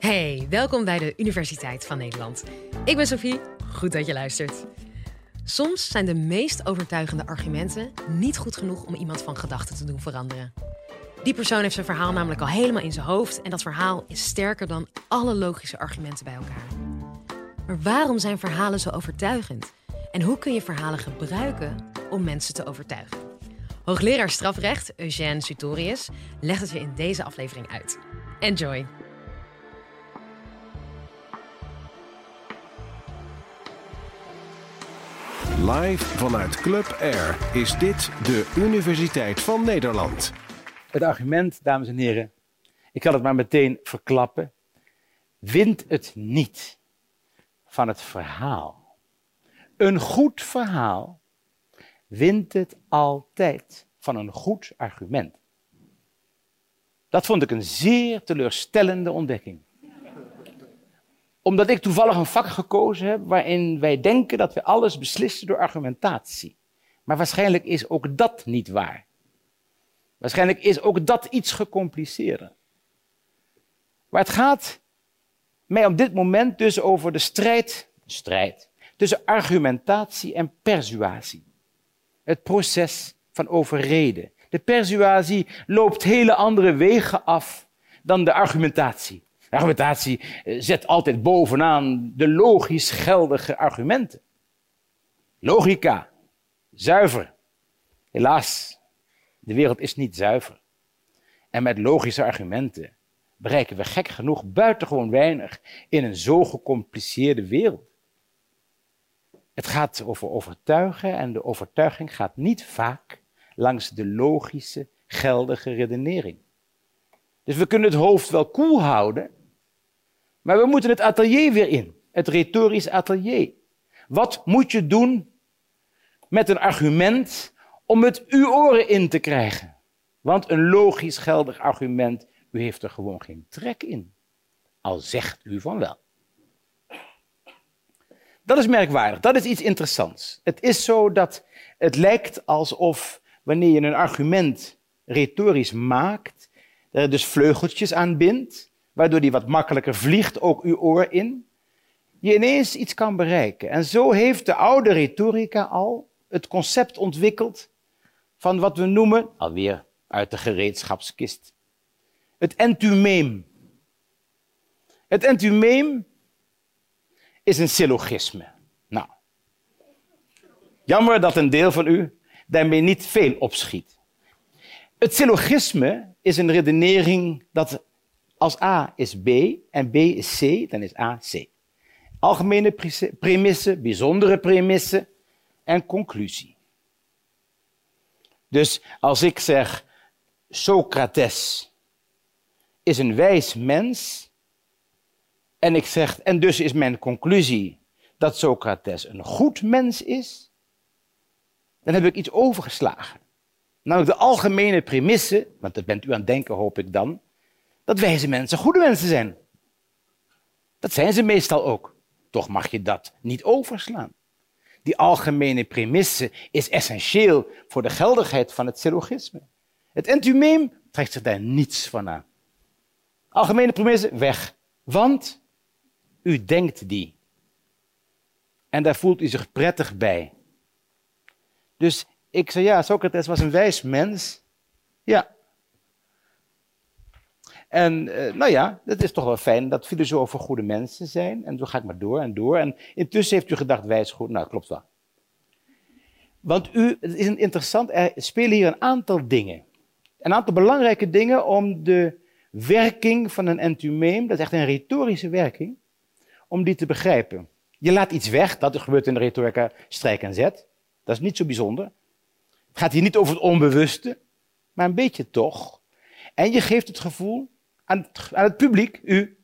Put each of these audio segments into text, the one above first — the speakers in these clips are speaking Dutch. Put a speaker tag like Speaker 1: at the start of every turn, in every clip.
Speaker 1: Hey, welkom bij de Universiteit van Nederland. Ik ben Sophie, goed dat je luistert. Soms zijn de meest overtuigende argumenten niet goed genoeg om iemand van gedachten te doen veranderen. Die persoon heeft zijn verhaal namelijk al helemaal in zijn hoofd en dat verhaal is sterker dan alle logische argumenten bij elkaar. Maar waarom zijn verhalen zo overtuigend? En hoe kun je verhalen gebruiken om mensen te overtuigen? Hoogleraar strafrecht Eugène Sutorius legt het je in deze aflevering uit. Enjoy!
Speaker 2: Live vanuit Club Air is dit de Universiteit van Nederland.
Speaker 3: Het argument, dames en heren, ik kan het maar meteen verklappen, wint het niet van het verhaal. Een goed verhaal wint het altijd van een goed argument. Dat vond ik een zeer teleurstellende ontdekking omdat ik toevallig een vak gekozen heb waarin wij denken dat we alles beslissen door argumentatie. Maar waarschijnlijk is ook dat niet waar. Waarschijnlijk is ook dat iets gecompliceerder. Maar het gaat mij op dit moment dus over de strijd, strijd tussen argumentatie en persuasie. Het proces van overreden. De persuasie loopt hele andere wegen af dan de argumentatie. Argumentatie eh, zet altijd bovenaan de logisch geldige argumenten. Logica, zuiver. Helaas, de wereld is niet zuiver. En met logische argumenten bereiken we gek genoeg buitengewoon weinig in een zo gecompliceerde wereld. Het gaat over overtuigen en de overtuiging gaat niet vaak langs de logische, geldige redenering. Dus we kunnen het hoofd wel koel houden, maar we moeten het atelier weer in, het retorisch atelier. Wat moet je doen met een argument om het uw oren in te krijgen? Want een logisch geldig argument, u heeft er gewoon geen trek in. Al zegt u van wel. Dat is merkwaardig, dat is iets interessants. Het is zo dat het lijkt alsof wanneer je een argument retorisch maakt, er dus vleugeltjes aan bindt, waardoor die wat makkelijker vliegt, ook uw oor in, je ineens iets kan bereiken. En zo heeft de oude retorica al het concept ontwikkeld van wat we noemen, alweer uit de gereedschapskist, het entumeem. Het entumeem is een syllogisme. Nou, jammer dat een deel van u daarmee niet veel opschiet. Het syllogisme is een redenering dat als A is B en B is C, dan is A C. Algemene premisse, bijzondere premisse en conclusie. Dus als ik zeg Socrates is een wijs mens en ik zeg en dus is mijn conclusie dat Socrates een goed mens is, dan heb ik iets overgeslagen. Namelijk de algemene premisse, want dat bent u aan het denken hoop ik dan, dat wijze mensen goede mensen zijn. Dat zijn ze meestal ook. Toch mag je dat niet overslaan. Die algemene premisse is essentieel voor de geldigheid van het syllogisme. Het entumeem trekt zich daar niets van aan. Algemene premisse, weg. Want u denkt die. En daar voelt u zich prettig bij. Dus ik zei, ja, Socrates was een wijs mens. Ja, en uh, nou ja, het is toch wel fijn dat filosofen goede mensen zijn. En zo ga ik maar door en door. En intussen heeft u gedacht, wijs goed. Nou, klopt wel. Want u, het is interessant, er spelen hier een aantal dingen. Een aantal belangrijke dingen om de werking van een entumeem, dat is echt een retorische werking, om die te begrijpen. Je laat iets weg, dat gebeurt in de retorica strijk en zet. Dat is niet zo bijzonder. Het gaat hier niet over het onbewuste, maar een beetje toch. En je geeft het gevoel aan het, publiek, u,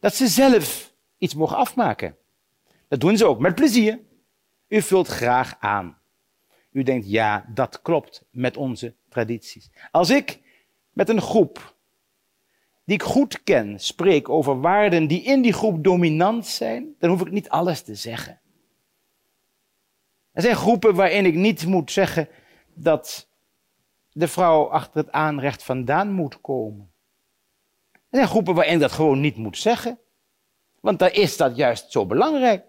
Speaker 3: dat ze zelf iets mogen afmaken. Dat doen ze ook, met plezier. U vult graag aan. U denkt, ja, dat klopt met onze tradities. Als ik met een groep die ik goed ken spreek over waarden die in die groep dominant zijn, dan hoef ik niet alles te zeggen. Er zijn groepen waarin ik niet moet zeggen dat de vrouw achter het aanrecht vandaan moet komen. Er zijn groepen waarin dat gewoon niet moet zeggen. Want daar is dat juist zo belangrijk.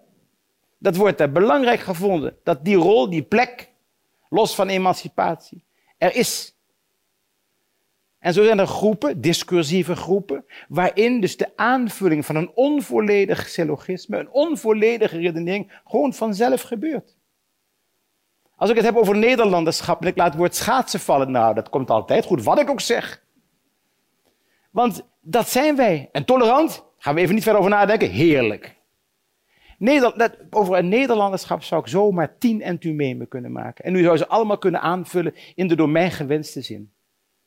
Speaker 3: Dat wordt daar belangrijk gevonden. Dat die rol, die plek, los van emancipatie, er is. En zo zijn er groepen, discursieve groepen, waarin dus de aanvulling van een onvolledig syllogisme, een onvolledige redenering, gewoon vanzelf gebeurt. Als ik het heb over Nederlanderschap en ik laat het woord schaatsen vallen, nou, dat komt altijd goed, wat ik ook zeg. Want dat zijn wij. En tolerant, gaan we even niet verder over nadenken, heerlijk. Over een Nederlanderschap zou ik zomaar tien entumemen kunnen maken. En nu zou ze allemaal kunnen aanvullen in de door mij gewenste zin.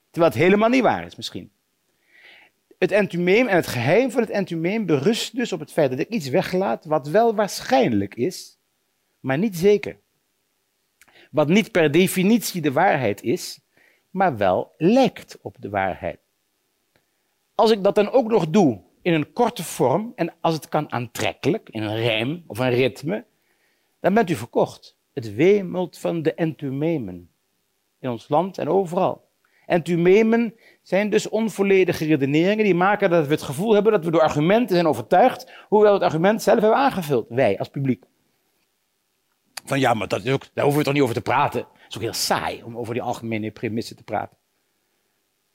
Speaker 3: Terwijl het helemaal niet waar is misschien. Het entumeem en het geheim van het entumeem berust dus op het feit dat ik iets weglaat wat wel waarschijnlijk is, maar niet zeker. Wat niet per definitie de waarheid is, maar wel lijkt op de waarheid. Als ik dat dan ook nog doe in een korte vorm en als het kan aantrekkelijk, in een rijm of een ritme, dan bent u verkocht. Het wemelt van de entumemen in ons land en overal. Entumemen zijn dus onvolledige redeneringen die maken dat we het gevoel hebben dat we door argumenten zijn overtuigd, hoewel we het argument zelf hebben aangevuld, wij als publiek. Van ja, maar dat ook, daar hoeven we toch niet over te praten. Het is ook heel saai om over die algemene premissen te praten.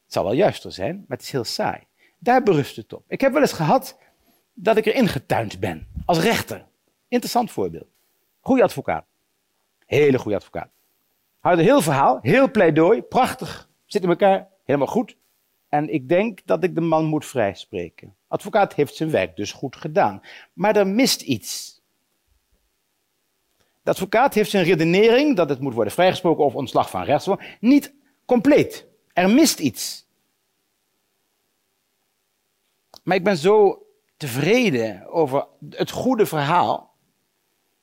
Speaker 3: Het zou wel juister zijn, maar het is heel saai. Daar berust het op. Ik heb wel eens gehad dat ik erin getuind ben. Als rechter. Interessant voorbeeld. Goeie advocaat. Hele goede advocaat. Houdt een heel verhaal, heel pleidooi, prachtig. Zit in elkaar, helemaal goed. En ik denk dat ik de man moet vrijspreken. Advocaat heeft zijn werk dus goed gedaan. Maar er mist iets. De advocaat heeft zijn redenering dat het moet worden vrijgesproken of ontslag van rechtsvorm niet compleet. Er mist iets. Maar ik ben zo tevreden over het goede verhaal,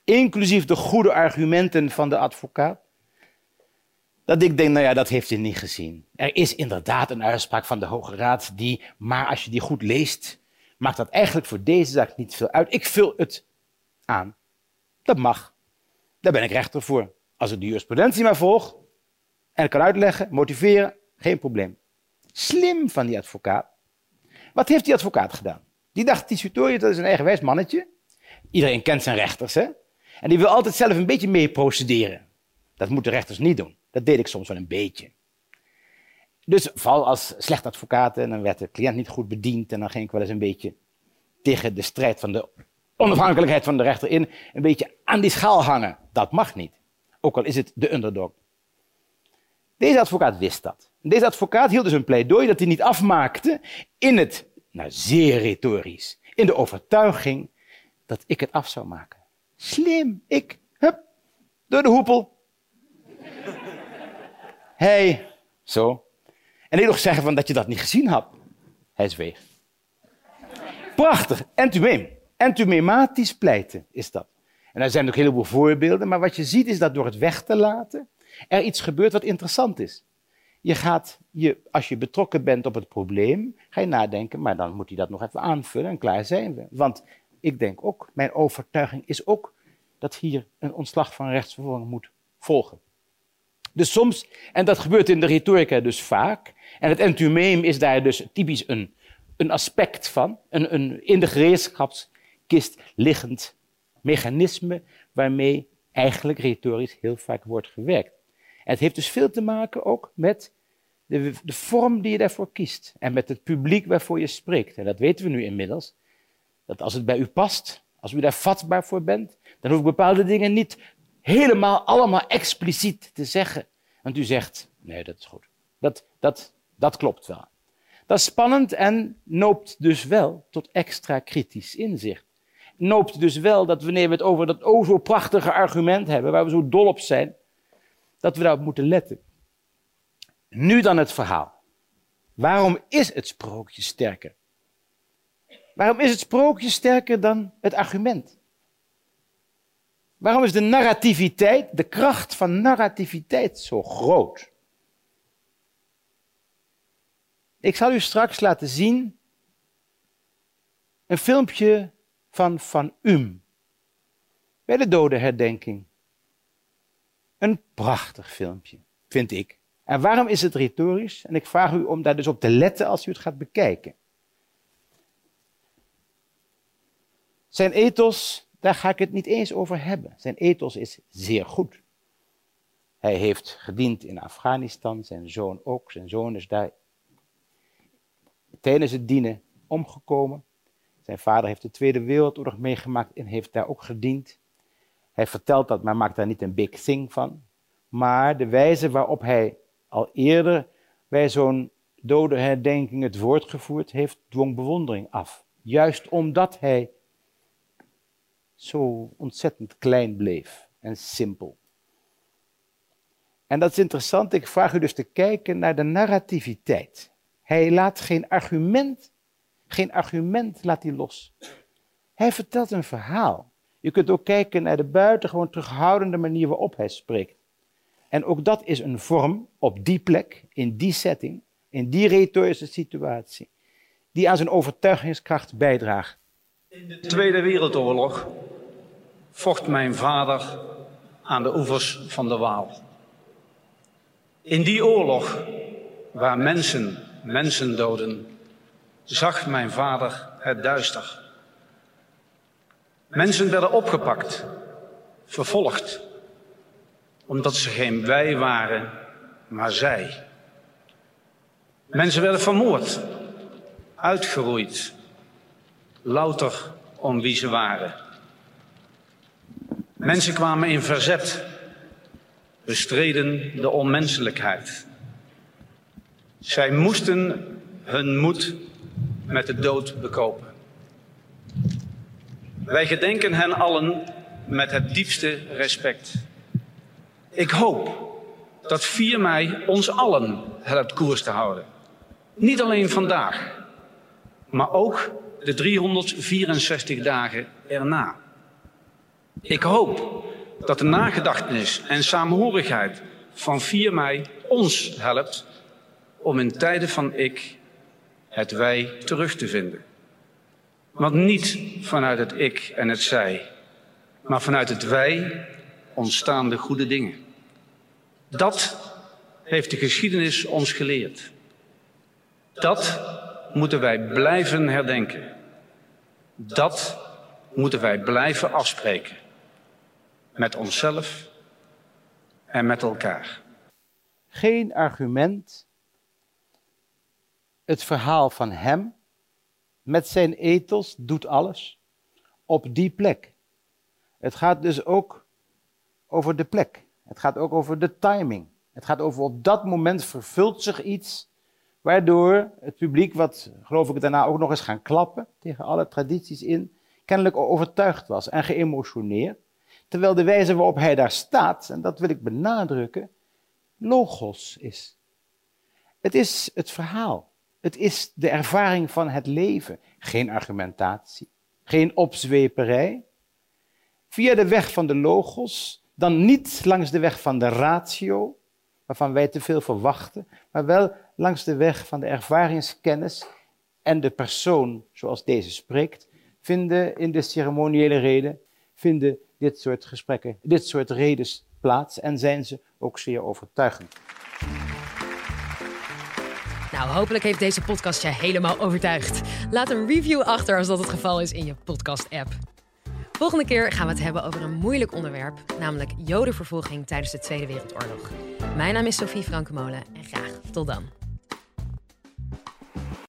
Speaker 3: inclusief de goede argumenten van de advocaat, dat ik denk, nou ja, dat heeft hij niet gezien. Er is inderdaad een uitspraak van de Hoge Raad die, maar als je die goed leest, maakt dat eigenlijk voor deze zaak niet veel uit. Ik vul het aan. Dat mag. Daar ben ik rechter voor. Als ik de jurisprudentie maar volg en kan uitleggen, motiveren, geen probleem. Slim van die advocaat. Wat heeft die advocaat gedaan? Die dacht, die dat is een eigenwijs mannetje. Iedereen kent zijn rechters, hè? En die wil altijd zelf een beetje mee procederen. Dat moeten rechters niet doen. Dat deed ik soms wel een beetje. Dus vooral als slecht advocaat, en dan werd de cliënt niet goed bediend en dan ging ik wel eens een beetje tegen de strijd van de onafhankelijkheid van de rechter in, een beetje aan die schaal hangen. Dat mag niet. Ook al is het de underdog. Deze advocaat wist dat. Deze advocaat hield dus een pleidooi dat hij niet afmaakte in het, nou zeer retorisch, in de overtuiging dat ik het af zou maken. Slim, ik, hup, door de hoepel. Hij, zo. En ik nog zeggen van dat je dat niet gezien had. Hij zweeg. Prachtig, entumeem. Entumematisch pleiten is dat. En er zijn ook een heleboel voorbeelden, maar wat je ziet is dat door het weg te laten er iets gebeurt wat interessant is. Je gaat, je, als je betrokken bent op het probleem, ga je nadenken, maar dan moet hij dat nog even aanvullen en klaar zijn we. Want ik denk ook, mijn overtuiging is ook dat hier een ontslag van rechtsvervolging moet volgen. Dus soms, en dat gebeurt in de retorica dus vaak, en het entumeem is daar dus typisch een, een aspect van, een, een in de gereedschapskist liggend mechanisme waarmee eigenlijk retorisch heel vaak wordt gewerkt. Het heeft dus veel te maken ook met de, de vorm die je daarvoor kiest en met het publiek waarvoor je spreekt. En dat weten we nu inmiddels, dat als het bij u past, als u daar vatbaar voor bent, dan hoef ik bepaalde dingen niet helemaal allemaal expliciet te zeggen. Want u zegt, nee, dat is goed. Dat, dat, dat klopt wel. Dat is spannend en noopt dus wel tot extra kritisch inzicht. Noopt dus wel dat wanneer we het over dat o zo prachtige argument hebben, waar we zo dol op zijn, dat we daarop moeten letten. Nu dan het verhaal. Waarom is het sprookje sterker? Waarom is het sprookje sterker dan het argument? Waarom is de narrativiteit, de kracht van narrativiteit zo groot? Ik zal u straks laten zien een filmpje van Van Um bij de dodenherdenking. Een prachtig filmpje, vind ik. En waarom is het retorisch? En ik vraag u om daar dus op te letten als u het gaat bekijken. Zijn ethos, daar ga ik het niet eens over hebben. Zijn ethos is zeer goed. Hij heeft gediend in Afghanistan, zijn zoon ook. Zijn zoon is daar tijdens het dienen omgekomen. Zijn vader heeft de Tweede Wereldoorlog meegemaakt en heeft daar ook gediend. Hij vertelt dat, maar maakt daar niet een big thing van. Maar de wijze waarop hij al eerder bij zo'n dode herdenking het woord gevoerd heeft, dwong bewondering af. Juist omdat hij zo ontzettend klein bleef en simpel. En dat is interessant. Ik vraag u dus te kijken naar de narrativiteit. Hij laat geen argument, geen argument laat hij los. Hij vertelt een verhaal. Je kunt ook kijken naar de buitengewoon terughoudende manier waarop hij spreekt. En ook dat is een vorm op die plek, in die setting, in die retorische situatie, die aan zijn overtuigingskracht bijdraagt.
Speaker 4: In de Tweede Wereldoorlog vocht mijn vader aan de oevers van de Waal. In die oorlog, waar mensen mensen doden, zag mijn vader het duister. Mensen werden opgepakt, vervolgd, omdat ze geen wij waren, maar zij. Mensen werden vermoord, uitgeroeid, louter om wie ze waren. Mensen kwamen in verzet, bestreden de onmenselijkheid. Zij moesten hun moed met de dood bekopen. Wij gedenken hen allen met het diepste respect. Ik hoop dat 4 mei ons allen helpt koers te houden. Niet alleen vandaag, maar ook de 364 dagen erna. Ik hoop dat de nagedachtenis en saamhorigheid van 4 mei ons helpt om in tijden van ik het wij terug te vinden. Want niet vanuit het ik en het zij, maar vanuit het wij ontstaan de goede dingen. Dat heeft de geschiedenis ons geleerd. Dat moeten wij blijven herdenken. Dat moeten wij blijven afspreken. Met onszelf en met elkaar.
Speaker 3: Geen argument. Het verhaal van hem met zijn ethos doet alles op die plek. Het gaat dus ook over de plek. Het gaat ook over de timing. Het gaat over op dat moment vervult zich iets waardoor het publiek, wat geloof ik daarna ook nog eens gaan klappen tegen alle tradities in, kennelijk overtuigd was en geëmotioneerd. Terwijl de wijze waarop hij daar staat, en dat wil ik benadrukken, logos is. Het is het verhaal. Het is de ervaring van het leven. Geen argumentatie, geen opzweperij. Via de weg van de logos, dan niet langs de weg van de ratio, waarvan wij te veel verwachten, maar wel langs de weg van de ervaringskennis en de persoon zoals deze spreekt, vinden in de ceremoniële reden, vinden dit soort gesprekken, dit soort redes plaats en zijn ze ook zeer overtuigend.
Speaker 1: Nou, hopelijk heeft deze podcast je helemaal overtuigd. Laat een review achter als dat het geval is in je podcast-app. Volgende keer gaan we het hebben over een moeilijk onderwerp, namelijk jodenvervolging tijdens de Tweede Wereldoorlog. Mijn naam is Sophie Frankemolen en graag tot dan.